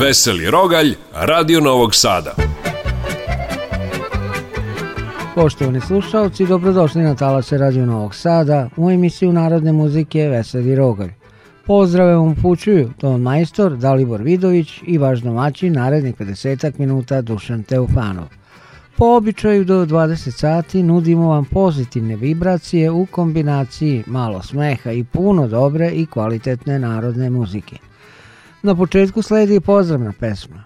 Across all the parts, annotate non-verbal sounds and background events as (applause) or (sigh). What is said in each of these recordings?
Veseli Rogalj, Radio Novog Sada. Poštovani slušalci, dobrodošli na talase Radio Novog Sada u emisiju Narodne muzike Veseli Rogalj. Pozdrave vam pućuju Don Majstor, Dalibor Vidović i vaš domaći narednih 50 minuta Dušan Teufanov. Po običaju do 20 sati nudimo vam pozitivne vibracije u kombinaciji malo smeha i puno dobre i kvalitetne narodne muzike – Na početku sledi pozdravna pesma.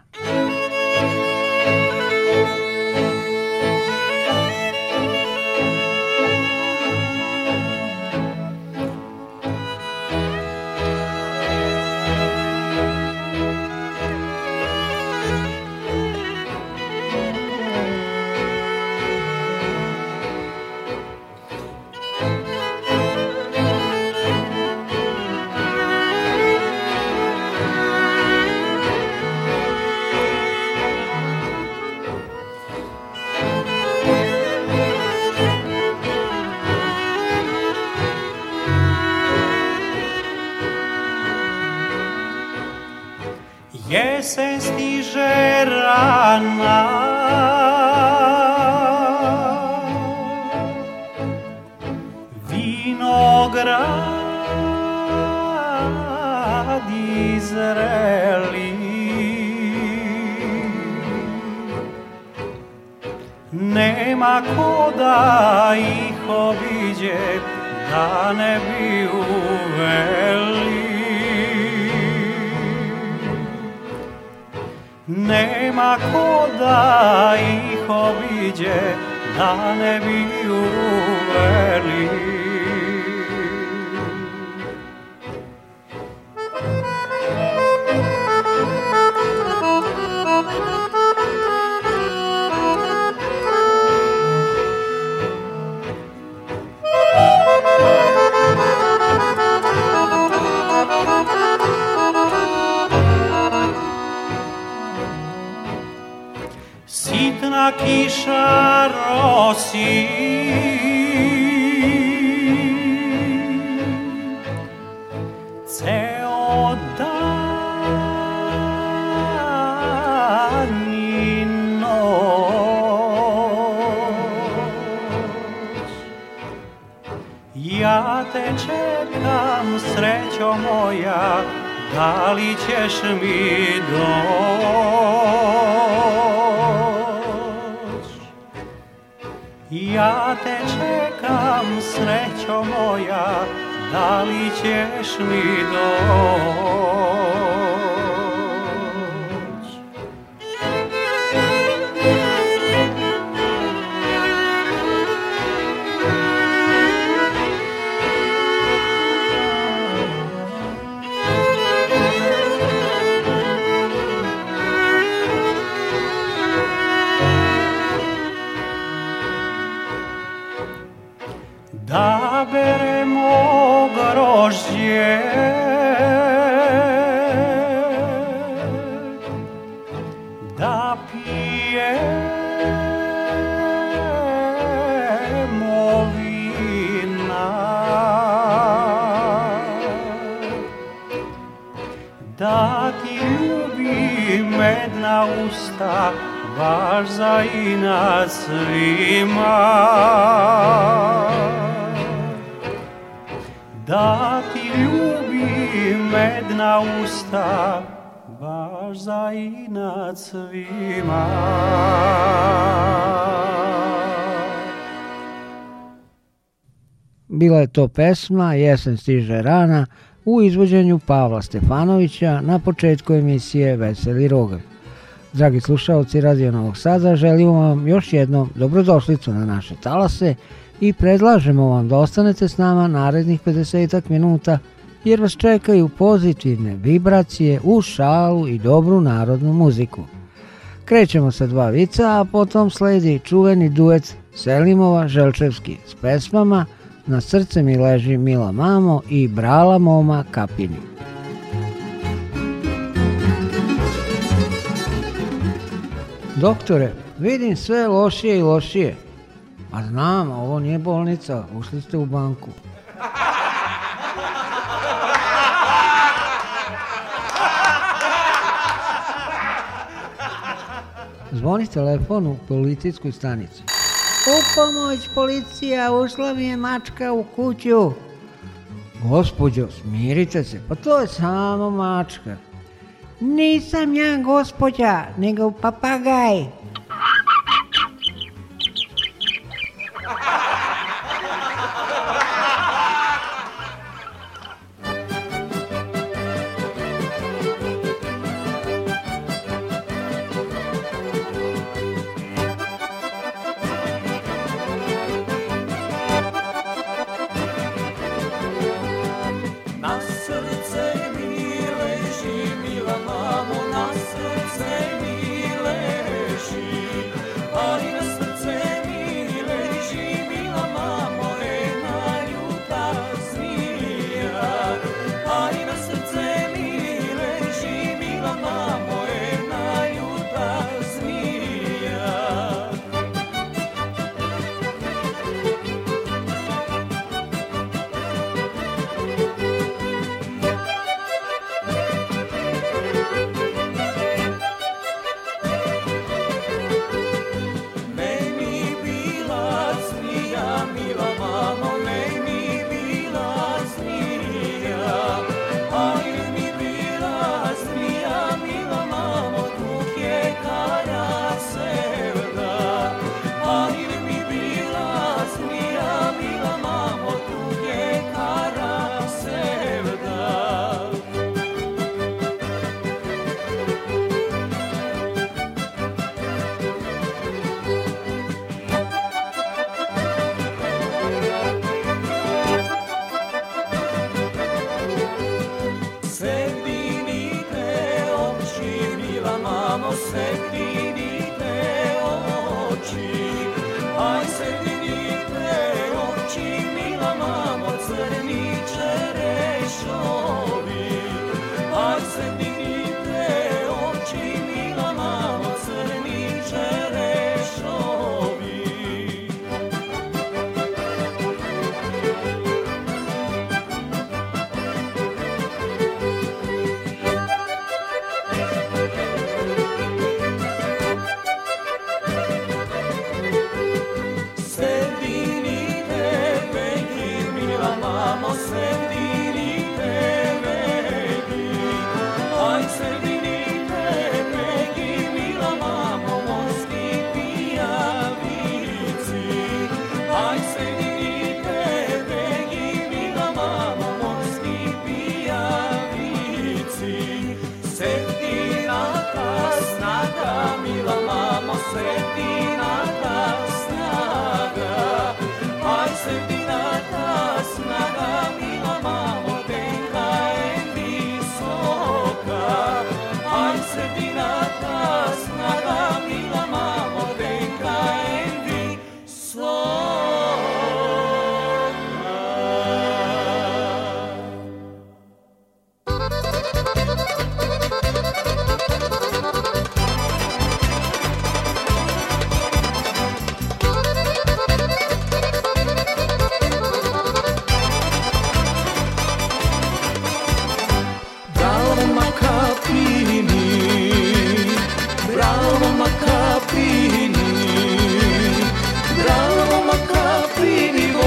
Jesen stiže rana Vinograd izreli Nema ko da ih obiđe Da ne bi uveli Nema ko da ih obiđe, da ne bi uverli. je to pesma Jesen stiže rana u izvođenju Pavla Stefanovića na početku emisije Veseli Rogan. Dragi slušalci Radio Novog Sada, želimo vam još jednom dobrodošlicu na naše talase i predlažemo vam da ostanete s nama narednih 50 minuta jer vas čekaju pozitivne vibracije u šalu i dobru narodnu muziku. Krećemo sa dva vica, a potom sledi čuveni duet Selimova Želčevski s pesmama – Na srce mi leži mila mamo i brala moma kapini. Doktore, vidim sve lošije i lošije. A znam, ovo nije bolnica, ušli ste u banku. Zvoni telefon u policijskoj stanici. U pomoć policija, ušla mi je mačka u kuću. Gospodjo, smirite se, pa to je samo mačka. Nisam ja gospodja, nego papagaj.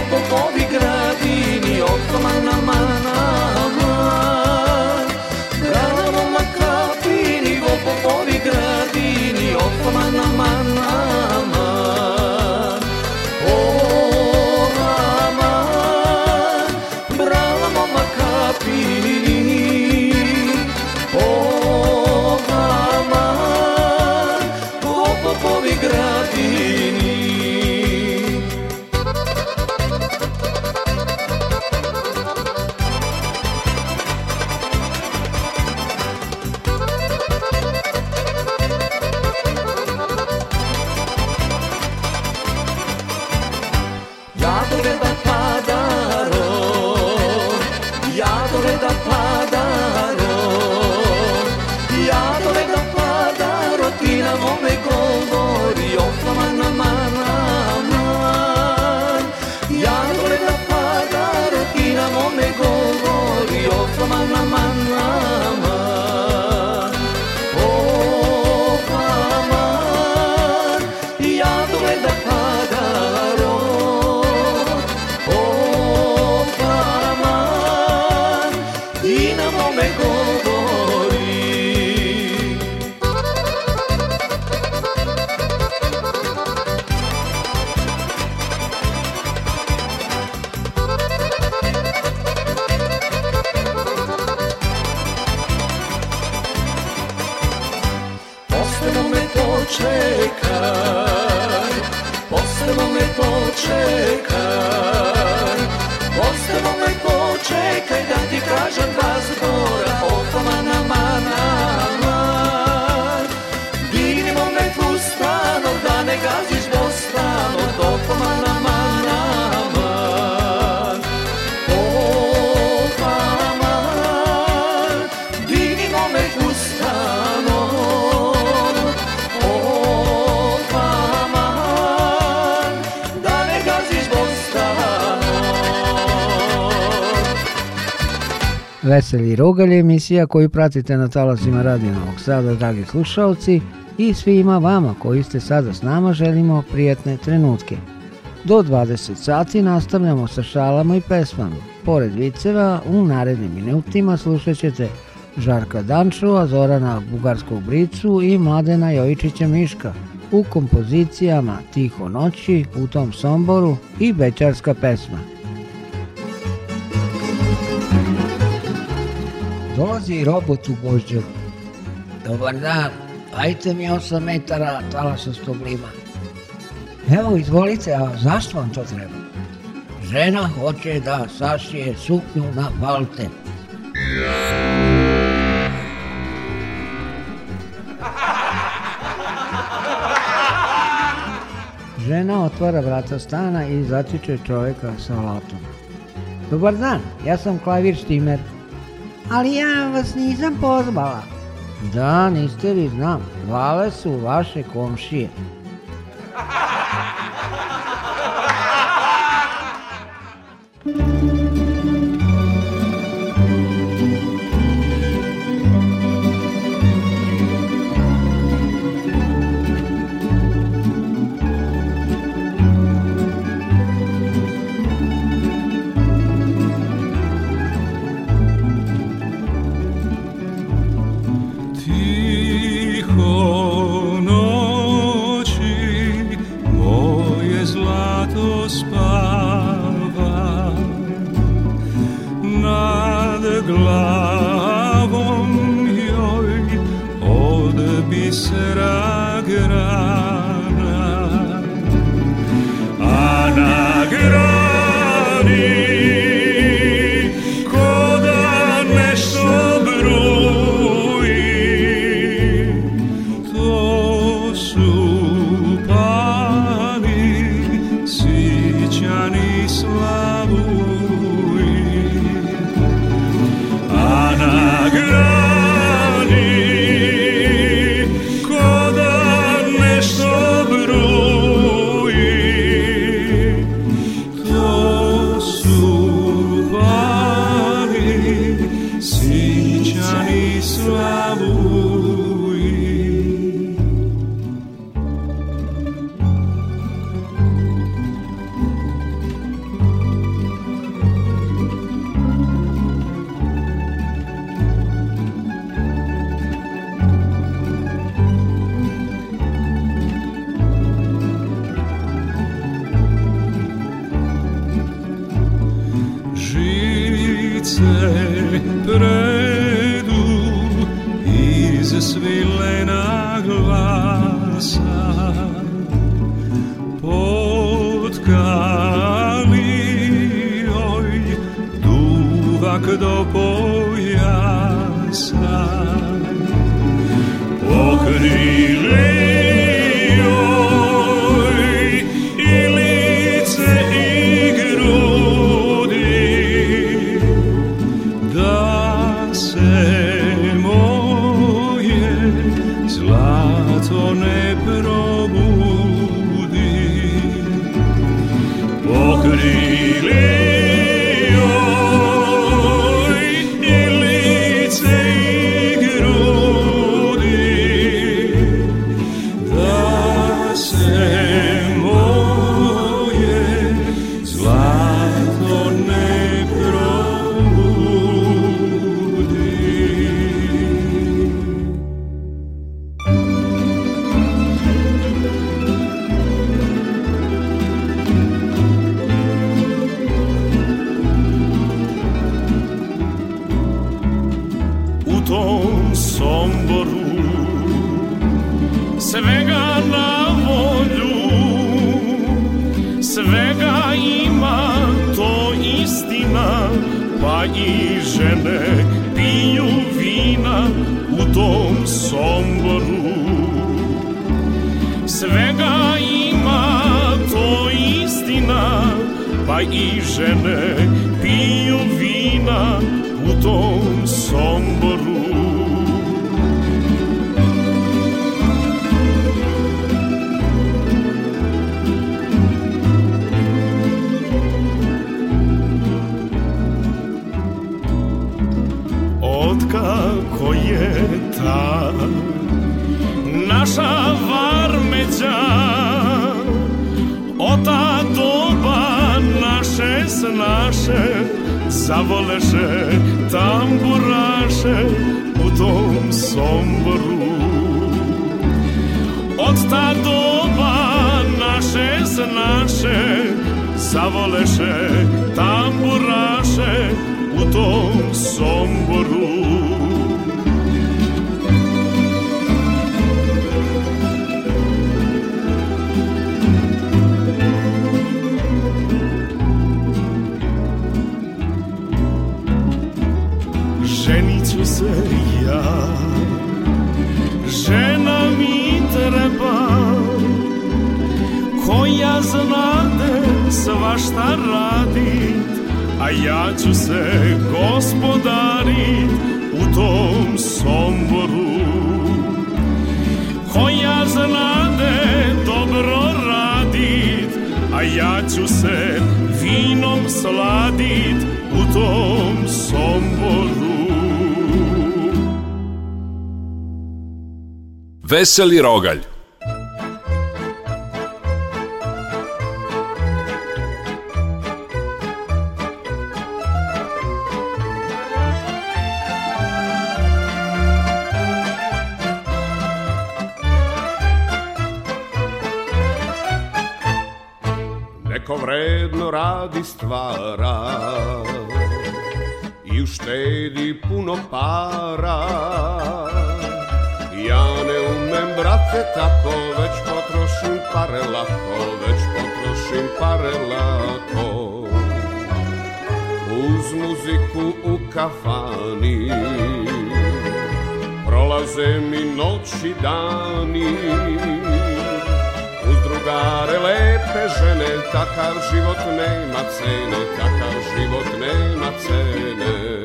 com convite. Veseli Rogalj emisija koju pratite na talasima Radio Novog Sada, dragi slušalci, i svima vama koji ste sada s nama želimo prijetne trenutke. Do 20 sati nastavljamo sa šalama i pesmama. Pored viceva, u narednim minutima slušat ćete Žarka Dančova, Zorana Bugarskog Bricu i Mladena Jovičića Miška u kompozicijama Tiho noći, U tom Somboru i Bečarska pesma. dođe i robot u Božđevu. Dobar dan, ajte mi 8 metara talasastog lima. Evo, izvolite, a zašto vam to treba? Žena hoće da sašije suknju na balte. Žena otvara vrata stana i zatiče čoveka sa latom. Dobar dan, ja sam klavir štimer ali ja vas nisam pozvala. Da, niste vi znam, vale su vaše komšije. (laughs) dopo kako je ta naša varmeđa Ota doba naše s naše zavoleše tamburaše u tom somboru Od ta doba naše s naše zavoleše tamburaše u tom Somboru Ženit ću se ja Žena mi treba Koja znade svašta radit a ja ću se gospodarit u tom Somboru koja znade dobro radit a ja ću se vinom sladit u tom Somboru Veseli rogalj pare Uz muziku u kafani Prolaze mi noći dani Uz drugare lepe žene Takav život nema cene Takav život nema cene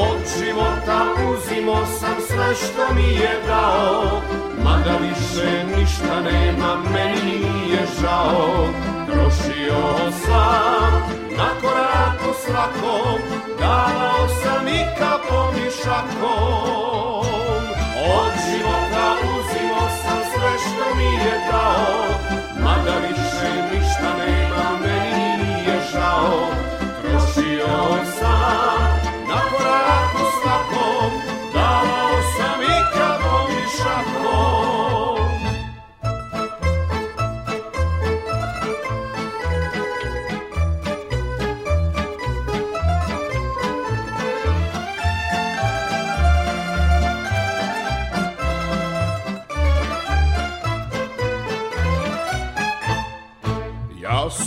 Od života uzimo sam sve što mi je dao Mada više ništa nema, meni je žao Trošio sam na koraku svakom Davao sam i kapom i šakom Od života uzimo sam sve što mi je dao Mada više ništa nema, meni je žao Trošio sam na koraku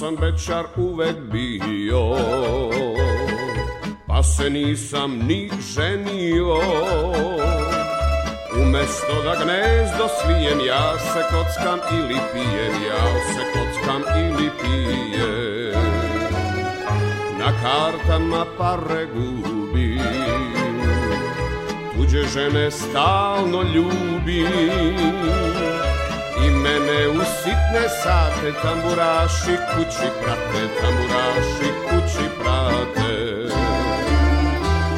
sam bečar uvek bio Pa se nisam ni ženio Umesto da gnezdo svijem Ja se kockam ili pijem Ja se kockam ili pijem Na kartama pare gubim Tuđe žene stalno ljubim I mene u sitne sate tamburaši kući prate, tamburaši kući prate.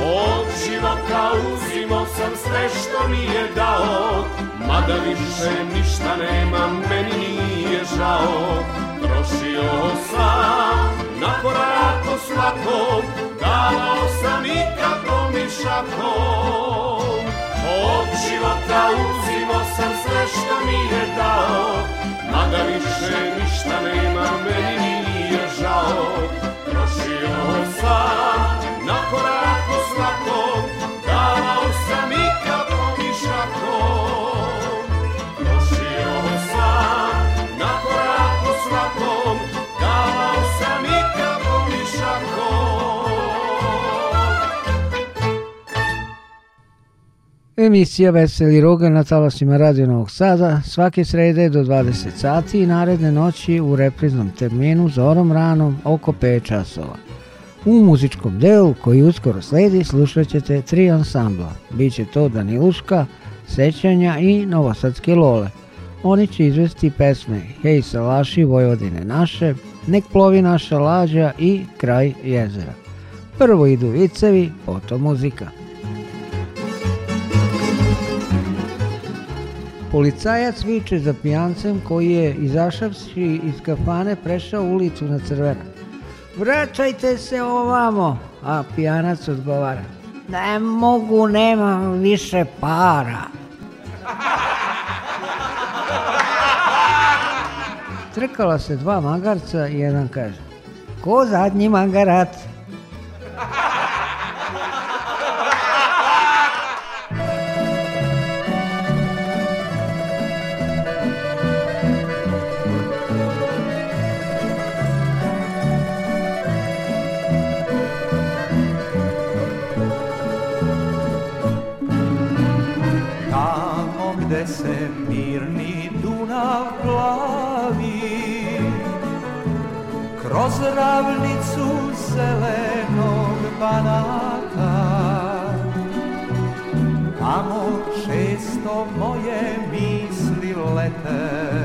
Od života uzimo sam sve što mi je dao, mada više ništa nema, meni nije žao. Trošio sam na korako svakom, davao sam i kako mi šakom. Od života uzimo sam sve što mi je dao Mada više ništa nema, meni nije žao Prošio sam na koraku svako Emisija Veseli Roga na talasima Radio Novog Sada svake srede do 20 sati i naredne noći u repriznom terminu zorom ranom oko 5 časova. U muzičkom delu koji uskoro sledi slušat ćete tri ansambla. Biće to Daniluška, Sećanja i Novosadske Lole. Oni će izvesti pesme Hej Salaši Vojvodine naše, Nek plovi naša lađa i Kraj jezera. Prvo idu vicevi, potom muzika. Policajac viče za pijancem koji je izašavši iz kafane prešao ulicu na crveno. Vraćajte se ovamo, a pijanac odgovara. Ne mogu, nemam više para. Trkala se dva magarca i jedan kaže Ko zadnji magarac? ravnicu zelenog banata Tamo često moje misli lete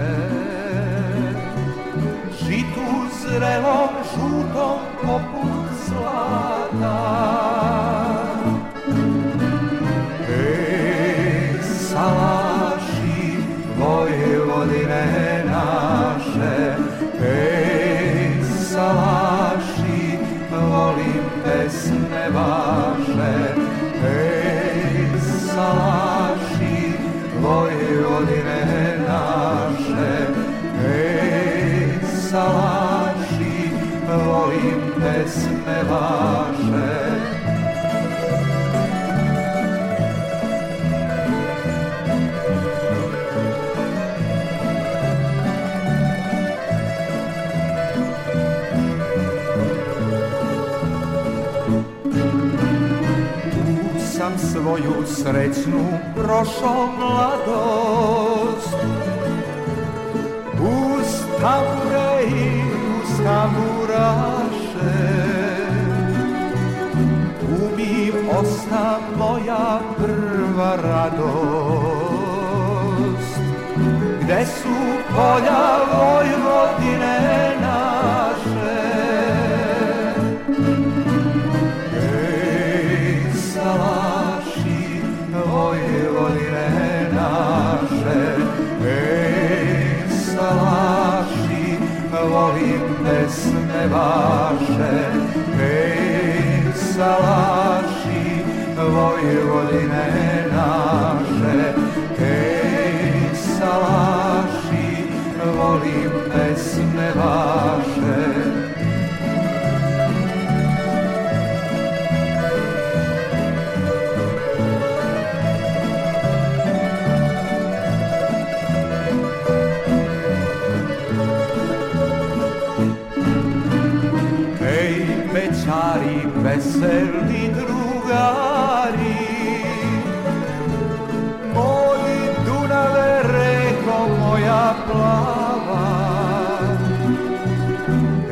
Žitu zrelom žutom poput zlata svoju srećnu prošao mladost Uz tambure i uz tambura ljubim osta moja prva radost Gde su polja Vojvodine naše Ej, salaši Vojvodine naše Ej, salaši, volim pesme vaše Ej, salaši Vojvodine naše, kej salaši, volim pesme vaše. veseli druga plava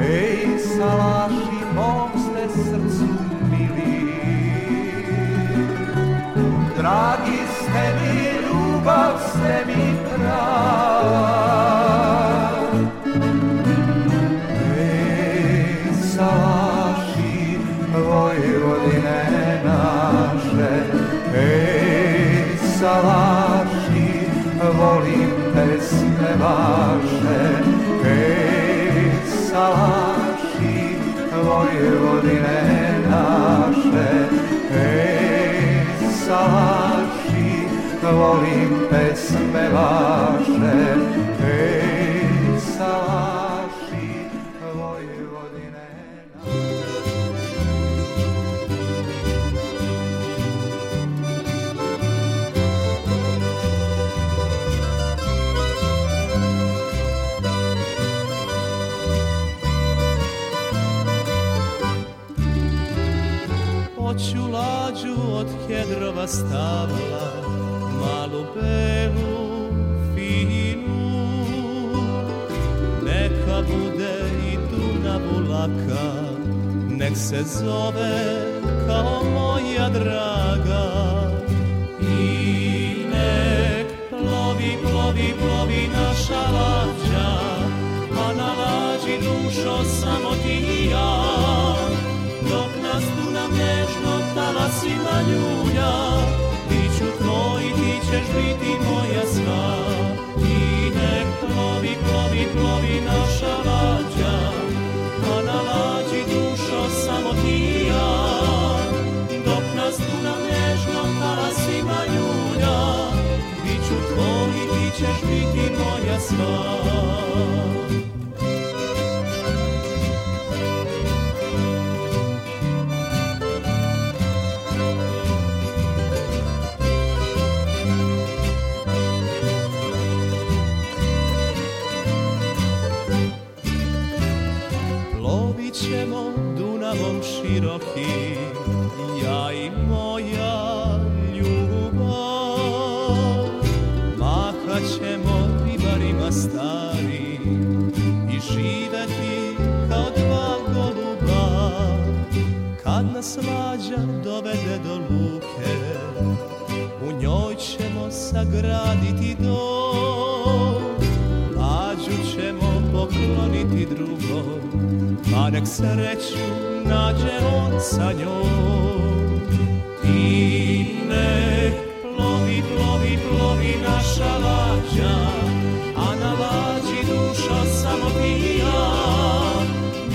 Ej, salaši, mom ste srcu mili Dragi ste mi ljubav vaše Kej salaši Vojvodine naše Kej salaši Volim pesme vaše kedrova stabla, malu belu finu. Neka bude i Dunavu laka, nek se zove kao moja draga. I nek plovi, plovi, plovi naša lađa, a na lađi dušo samo ti i ja, dok nas Dunav nežno talasima ljubi moja Biću tvoj, i ti ćeš biti moja sva I nek plovi, plovi, plovi naša lađa A na lađi dušo samo ti ja Dok nas Dunav nežno talasima ljulja Biću tvoj, i ti ćeš biti moja sva sagraditi dom Lađu ćemo pokloniti drugom Pa nek sreću nađe on sa njom I ne plovi, plovi, plovi naša lađa A na lađi duša samo ti i ja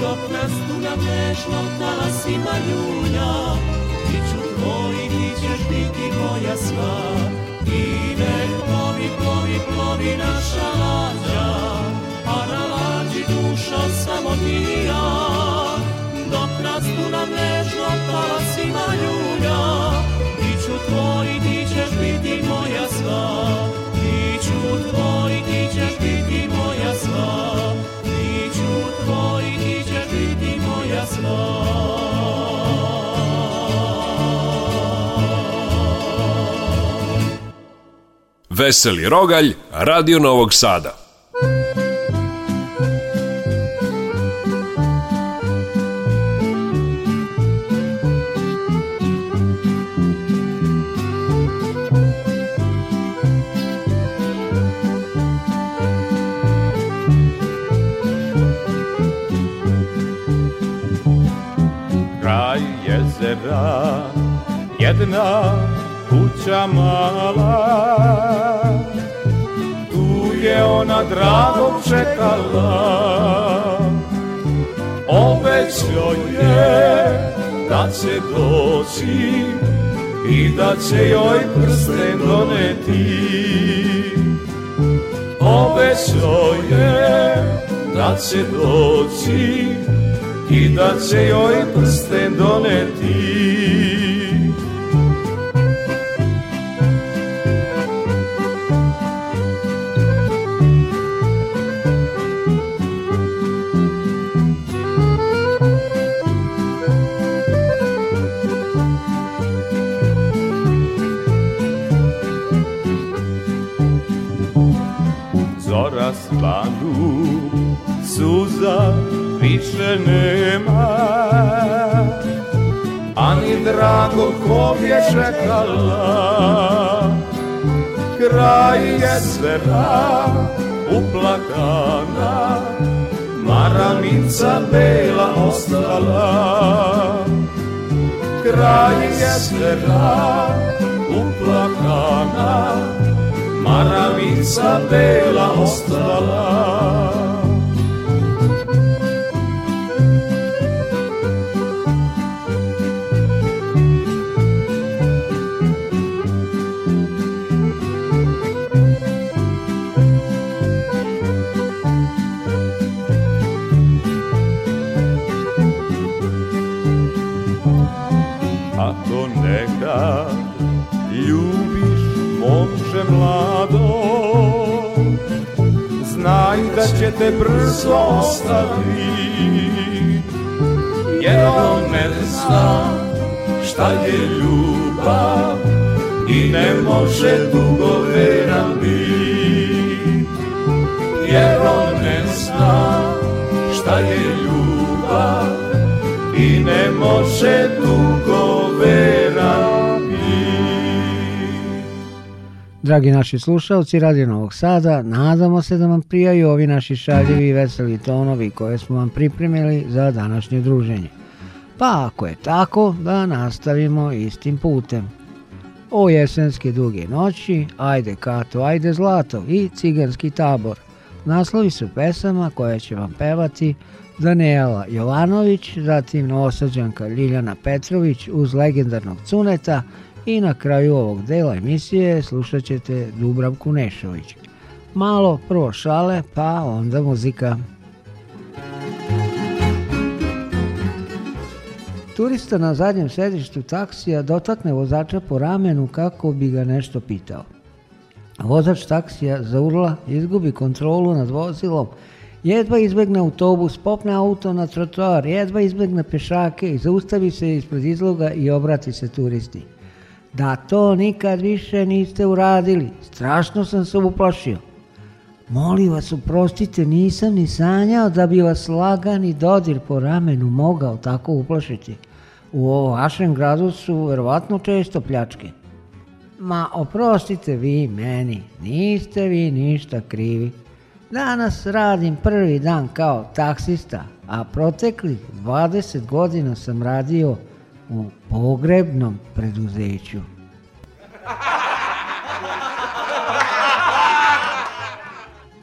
Dok nas tu na vežnom talasima ljulja Biću tvoj i ti ćeš biti moja sva Veseli Rogalj, Radio Novog Sada. Kraj jezera jedna kuća mala Tu je ona drago čekala Obećao je da će doći I da će joj prsten doneti Obećao je da će doći I da će joj prsten doneti čekala Kraj pa uplakana Maranica bela ostala Kraj pa uplakana Maranica bela ostala mlado Znaj da će te brzo ostati Jer on ne zna šta je ljubav I ne može dugo veran bit Jer on ne zna šta je ljubav I ne može dugo veran Dragi naši slušalci Radio Novog Sada, nadamo se da vam prijaju ovi naši šaljivi i veseli tonovi koje smo vam pripremili za današnje druženje. Pa ako je tako, da nastavimo istim putem. O jesenske duge noći, ajde kato, ajde zlato i ciganski tabor. Naslovi su pesama koje će vam pevati Danijela Jovanović, zatim Novosadžanka Ljiljana Petrović uz legendarnog Cuneta I na kraju ovog dela emisije slušat ćete Dubravku Nešović. Malo prvo šale, pa onda muzika. Turista na zadnjem sedištu taksija dotakne vozača po ramenu kako bi ga nešto pitao. Vozač taksija zaurla, izgubi kontrolu nad vozilom, jedva izbegne autobus, popne auto na trotoar, jedva izbegne pešake i zaustavi se ispred izloga i obrati se turisti da to nikad više niste uradili. Strašno sam se uplašio. Molim vas, uprostite, nisam ni sanjao da bi vas lagani dodir po ramenu mogao tako uplašiti. U ovom vašem gradu su verovatno često pljačke. Ma, oprostite vi meni, niste vi ništa krivi. Danas radim prvi dan kao taksista, a proteklih 20 godina sam radio u pogrebnom preduzeću.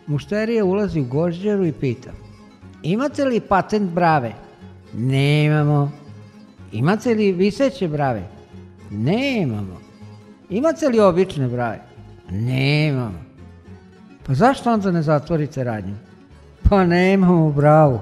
Mušterija ulazi u gožđeru i pita Imate li patent brave? Nemamo. Imate li viseće brave? Nemamo. Imate li obične brave? Nemamo. Pa zašto onda ne zatvorite radnju? Pa nemamo bravu.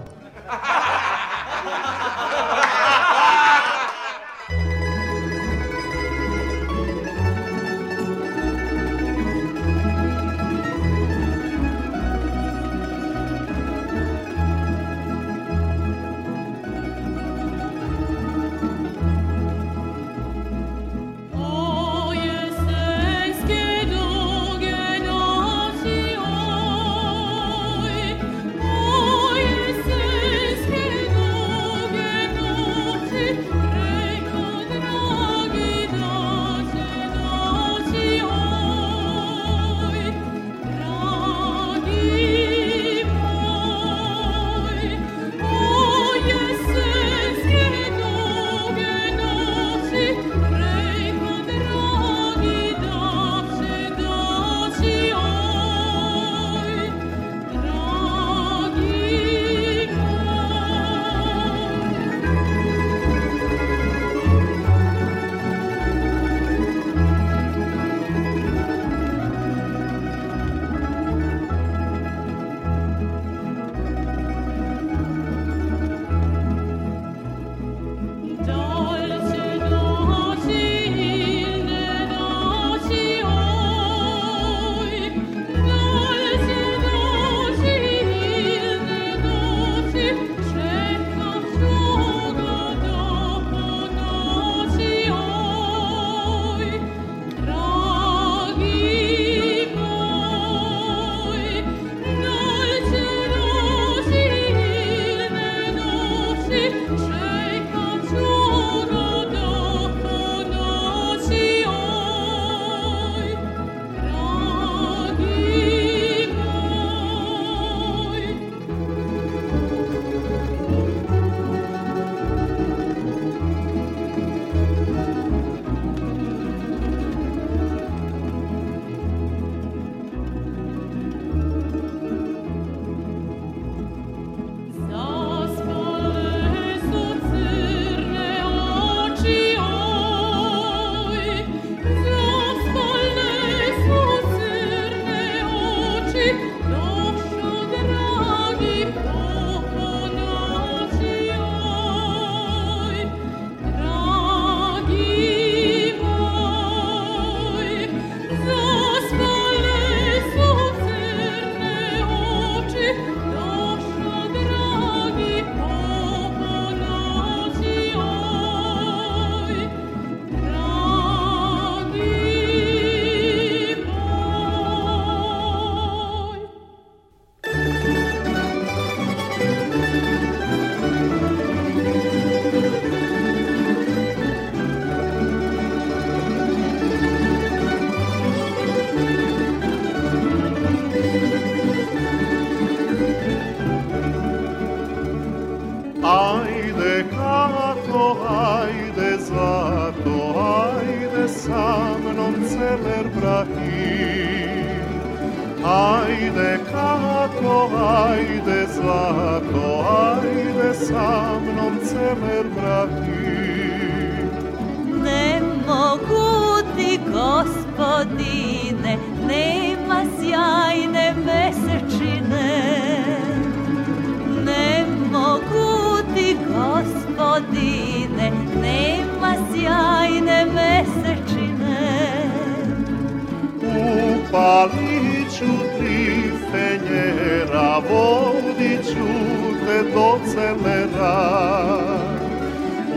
te docelera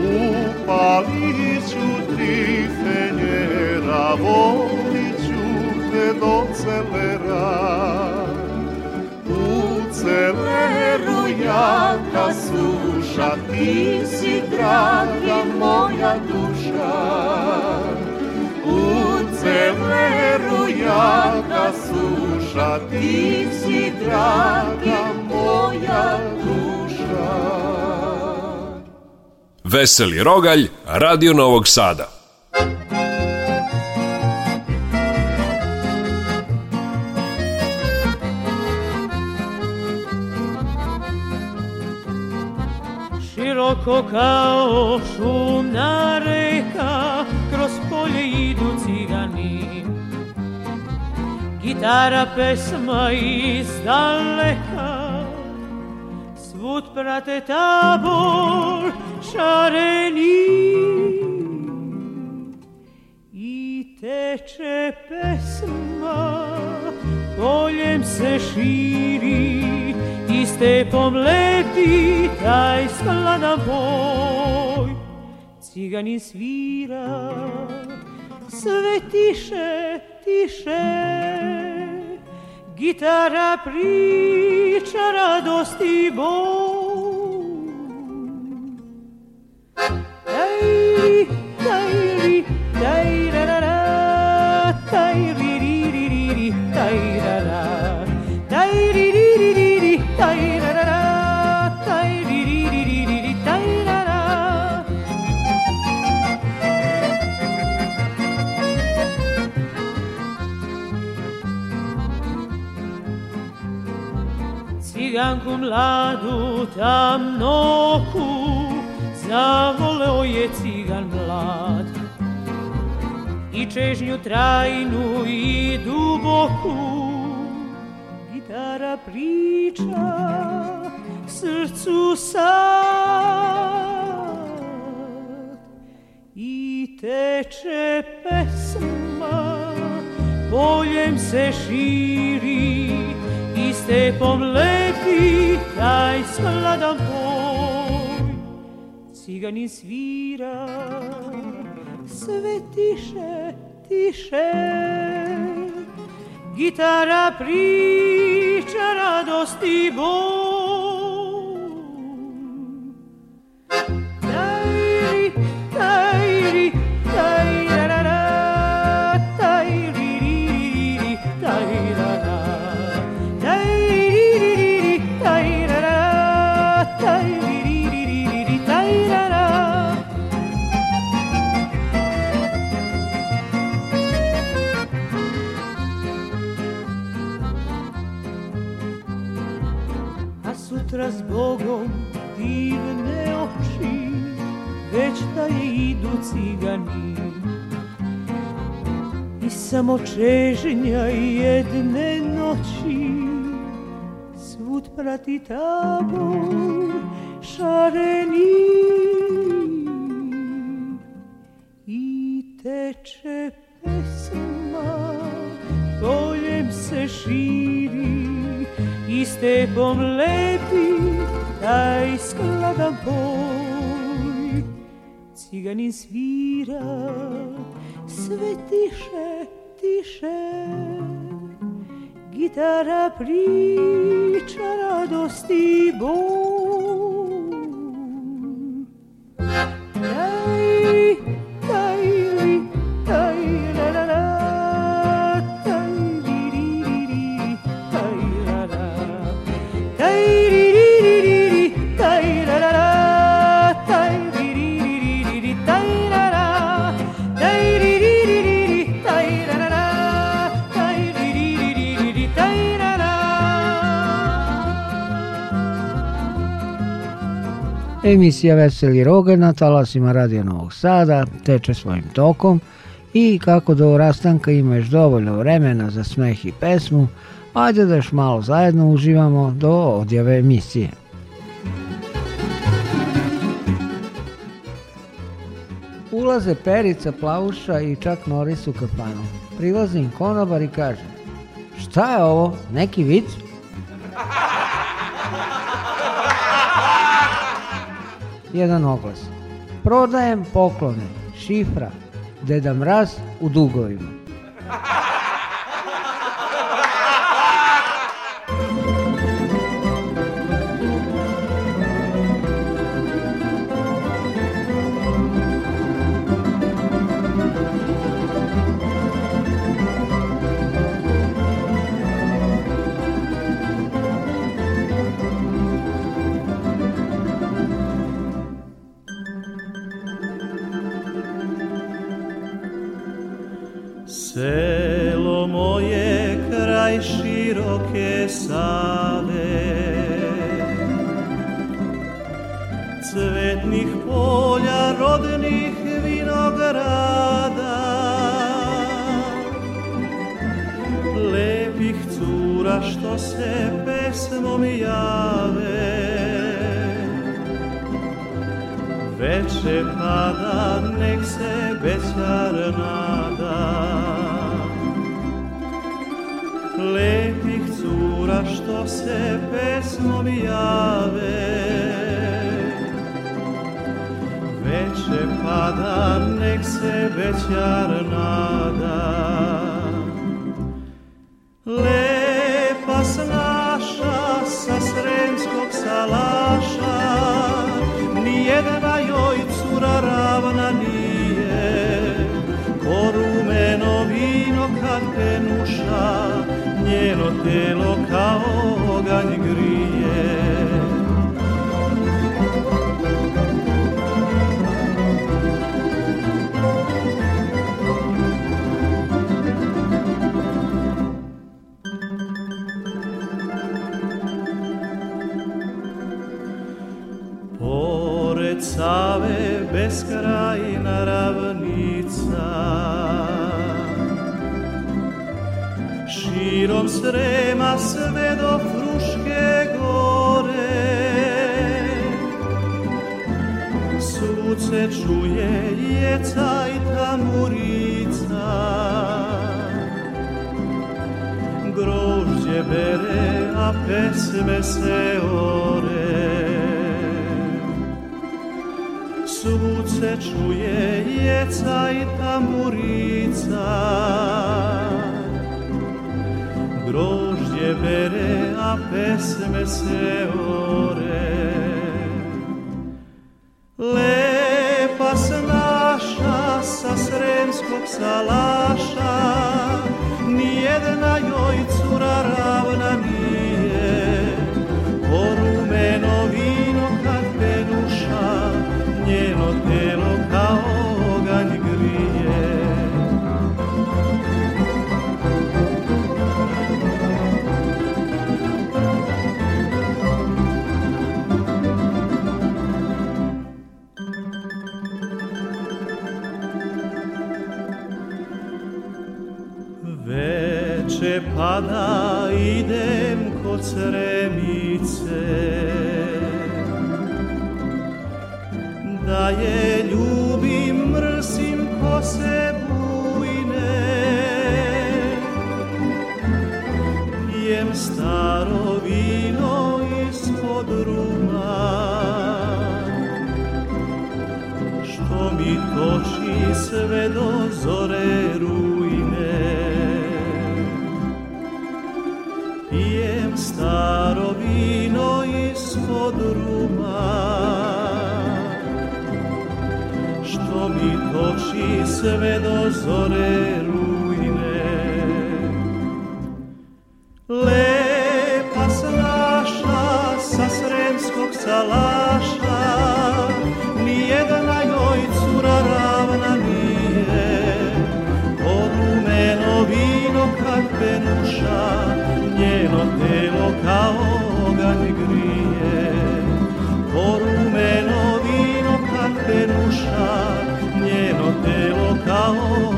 Upalit ću ti fenjera Volit ću te docelera U celeru jaka suša Ti si draga moja duša U celeru jaka suša Ti si draga moja duša. Veseli Rogalj, Radio Novog Sada. Široko kao šumna reka, kroz polje idu cigani. Gitara, pesma iz daleka, utprate tabor šareni i teče pesma poljem se širi i stepom leti taj sklana boj ciganin svira sve tiše, tiše Gitara priča radosti bol. Tajri, tajri, tajra, tajri, Jan kun ladu tam noku Zavoleo je cigan mlad I čežnju trajnu i duboku Gitara priča srcu sad I teče pesma Poljem se širi stepom lej vita e sola d'amore Cigani svira Sve tiše, tiše Gitara priča radosti boj susra s Bogom divne oči, već da je idu cigani. I samo čežnja jedne noći, svud prati tabor šareni. I teče pesma, poljem se širi, iste pomlepi, daj sklada boj. Ciganin svira, sve tiše, tiše, gitara priča radosti boj. Daj, Emisija Veseli Roga na talasima Radio Novog Sada teče svojim tokom i kako do rastanka imaš dovoljno vremena za smeh i pesmu, ajde da još malo zajedno uživamo do odjave emisije. Ulaze Perica, Plavuša i čak Noris u kafanu. Prilazim konobar i kaže, šta je ovo, neki vic? jedan oglas. Prodajem poklone, šifra, Deda Mraz u dugovima. Selo moje kraj široke sade Cvetnih polja rodnih vinograda Lepih cura što se pesmom jave Veče pada nek se bećar nada lepih cura što se pesmom jave Veče pada, nek se večar nada Lepa snaša sa sremskog salata njeno telo kao oganj grije. Pored Save beskrajna ravna širom srema sve do Fruške gore. Svud čuje jeca i tamurica, grožđe bere, a pesme se ore. Svud čuje jeca i tamurica, bere, a pesme se ore. Lepa se naša sa sremskog salaša, nijedna joj cura Kada idem kod sremice Da je ljubim, mrsim ko se bujne Pijem staro vino ispod ruma Što mi toči sve do zore se vedo zore ruine. Lepa strašna sa sremskog salaša, nijedna joj cura ravna nije. Od rumeno vino kad penuša, njeno telo kao oganj grije. Poru ahora.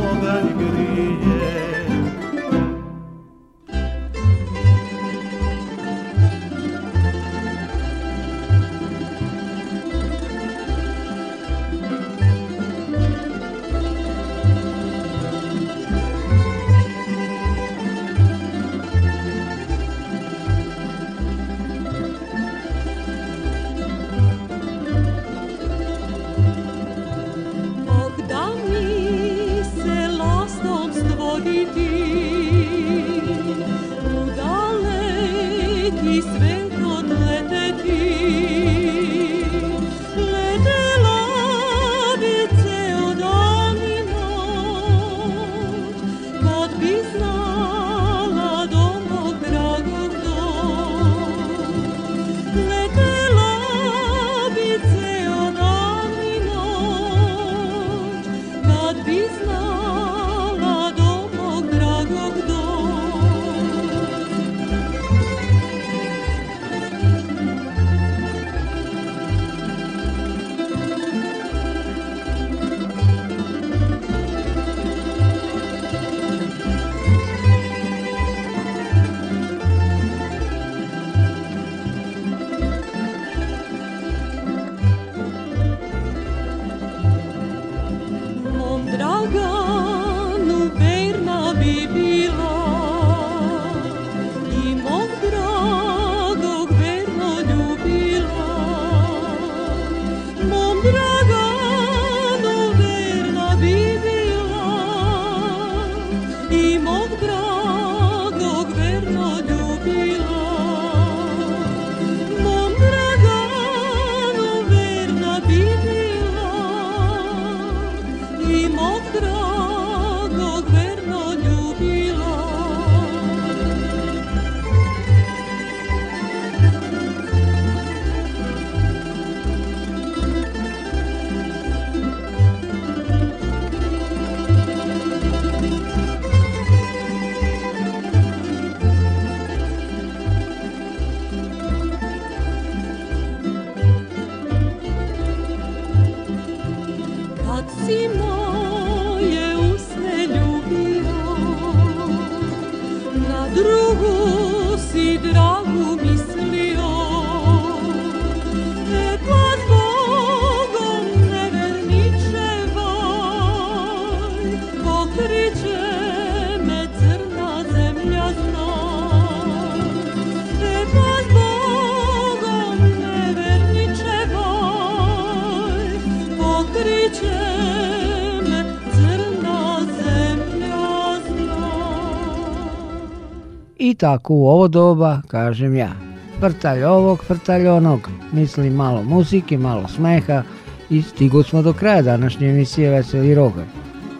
tako u ovo doba, kažem ja. Vrtalj ovog, vrtalj onog, misli malo muzike, malo smeha i stigu smo do kraja današnje emisije Veseli Rogar.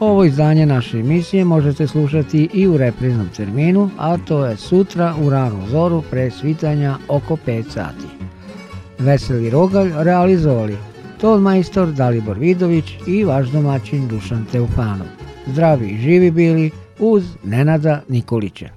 Ovo izdanje naše emisije možete slušati i u repriznom terminu, a to je sutra u ranu zoru pre svitanja oko 5 sati. Veseli Rogalj realizovali Tol majstor Dalibor Vidović i vaš domaćin Dušan Teufanov. Zdravi i živi bili uz Nenada Nikolića.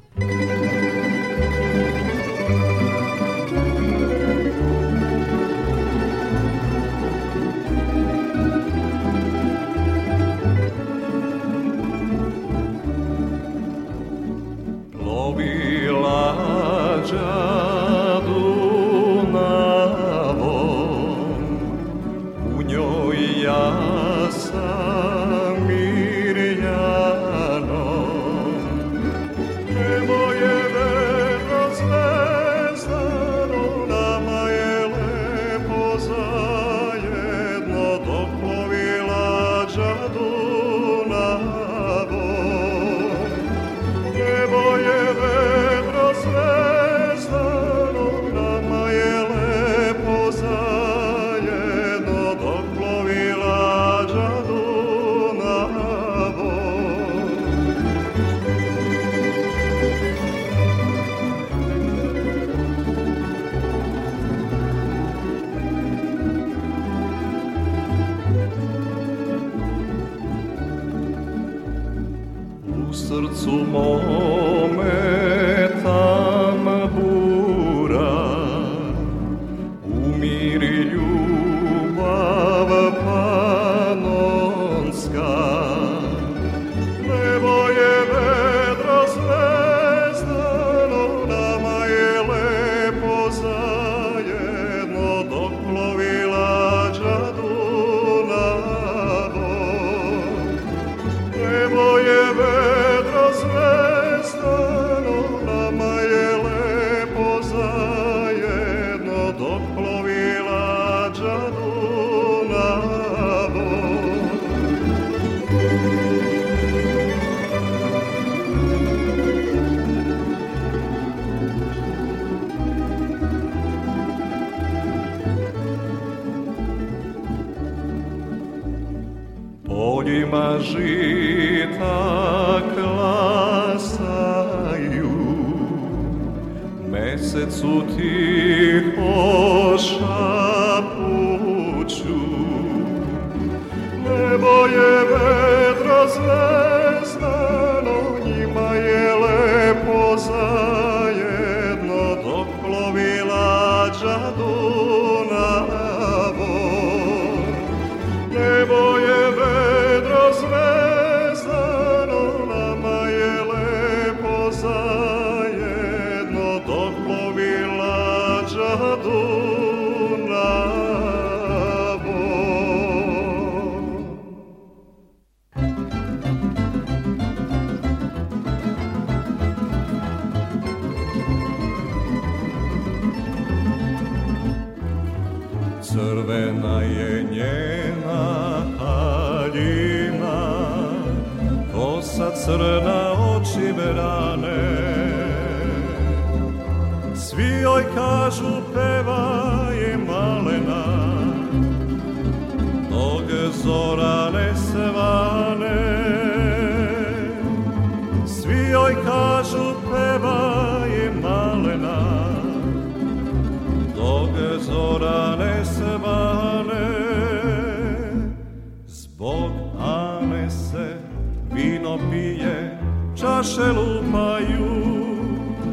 čaše lupaju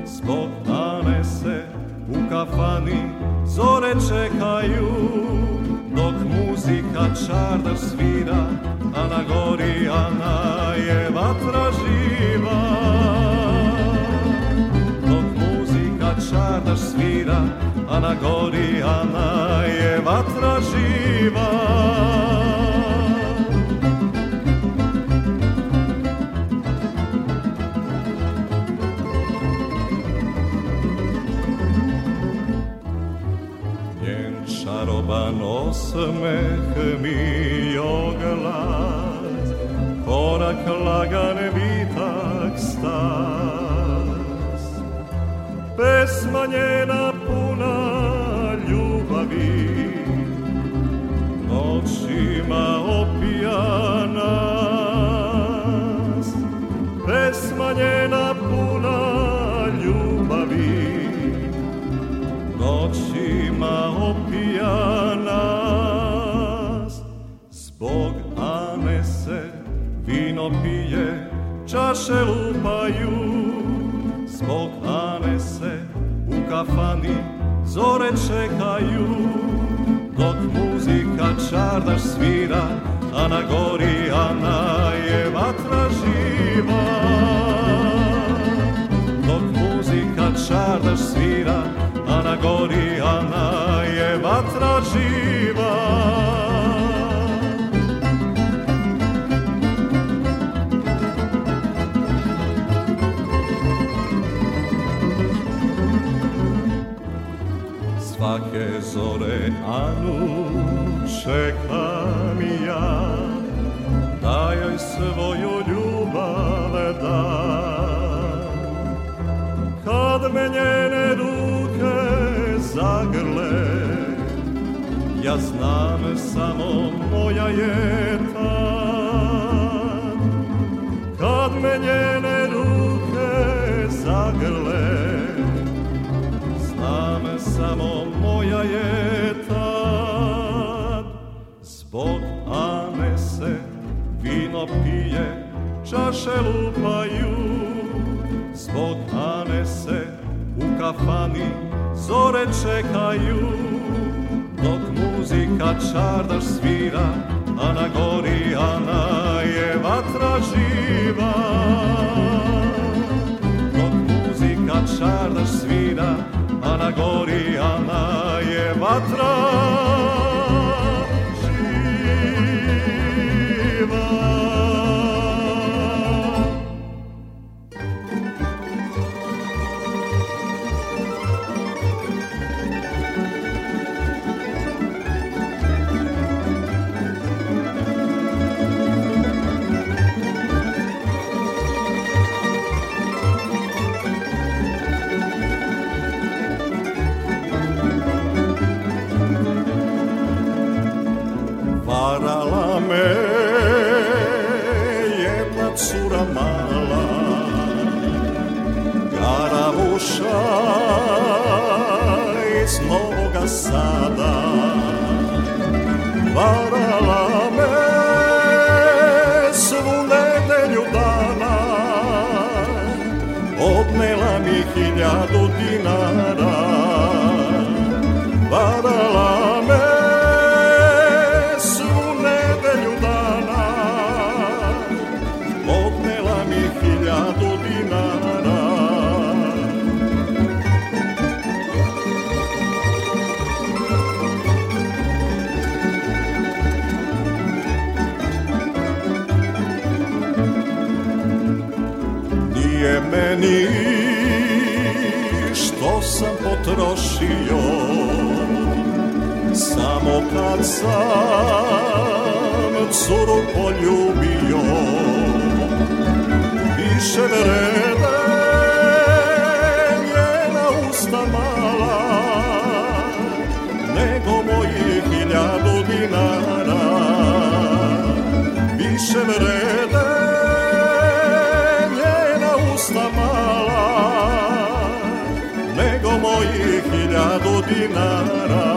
Zbog dane se u kafani zore čekaju Dok muzika čardar svira, a na gori Ana je vatra živa Dok muzika čardar svira, a na gori Ana je vatra živa smeh mi jo glas, korak lagan bitak stas. Pesma njena se lupaju Zbog Ane se u kafani zore čekaju Dok muzika čardaš svira, a na gori Ana je vatra živa Dok muzika čardaš svira, a na gori Ana je vatra živa Anu čekam i ja da joj svoju ljubav da Kad me njene ruke zagrle, ja znam samo moja je ta. Kad me njene ruke zagrle, znam samo moja je čaše lupaju Zbog Ane se u kafani zore čekaju Dok muzika čardaš svira, a na gori Ana je vatra živa Dok muzika čardaš svira, a na gori Ana je vatra živa me jedna cura mala Garavuša iz Novoga Sada Varala me svu nedelju dana Odnela mi hiljadu dinara kad sam curu poljubio Više vrede njena usta mala Nego mojih hiljadu dinara Više vrede njena usta mala Nego mojih hiljadu dinara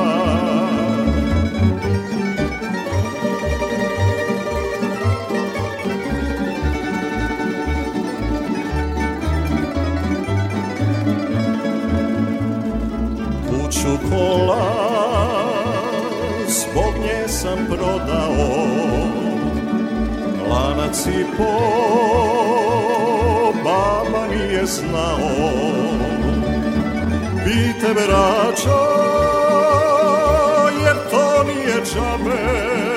prodao Lanac i po Baba nije znao Bi te braćo Jer to nije džabe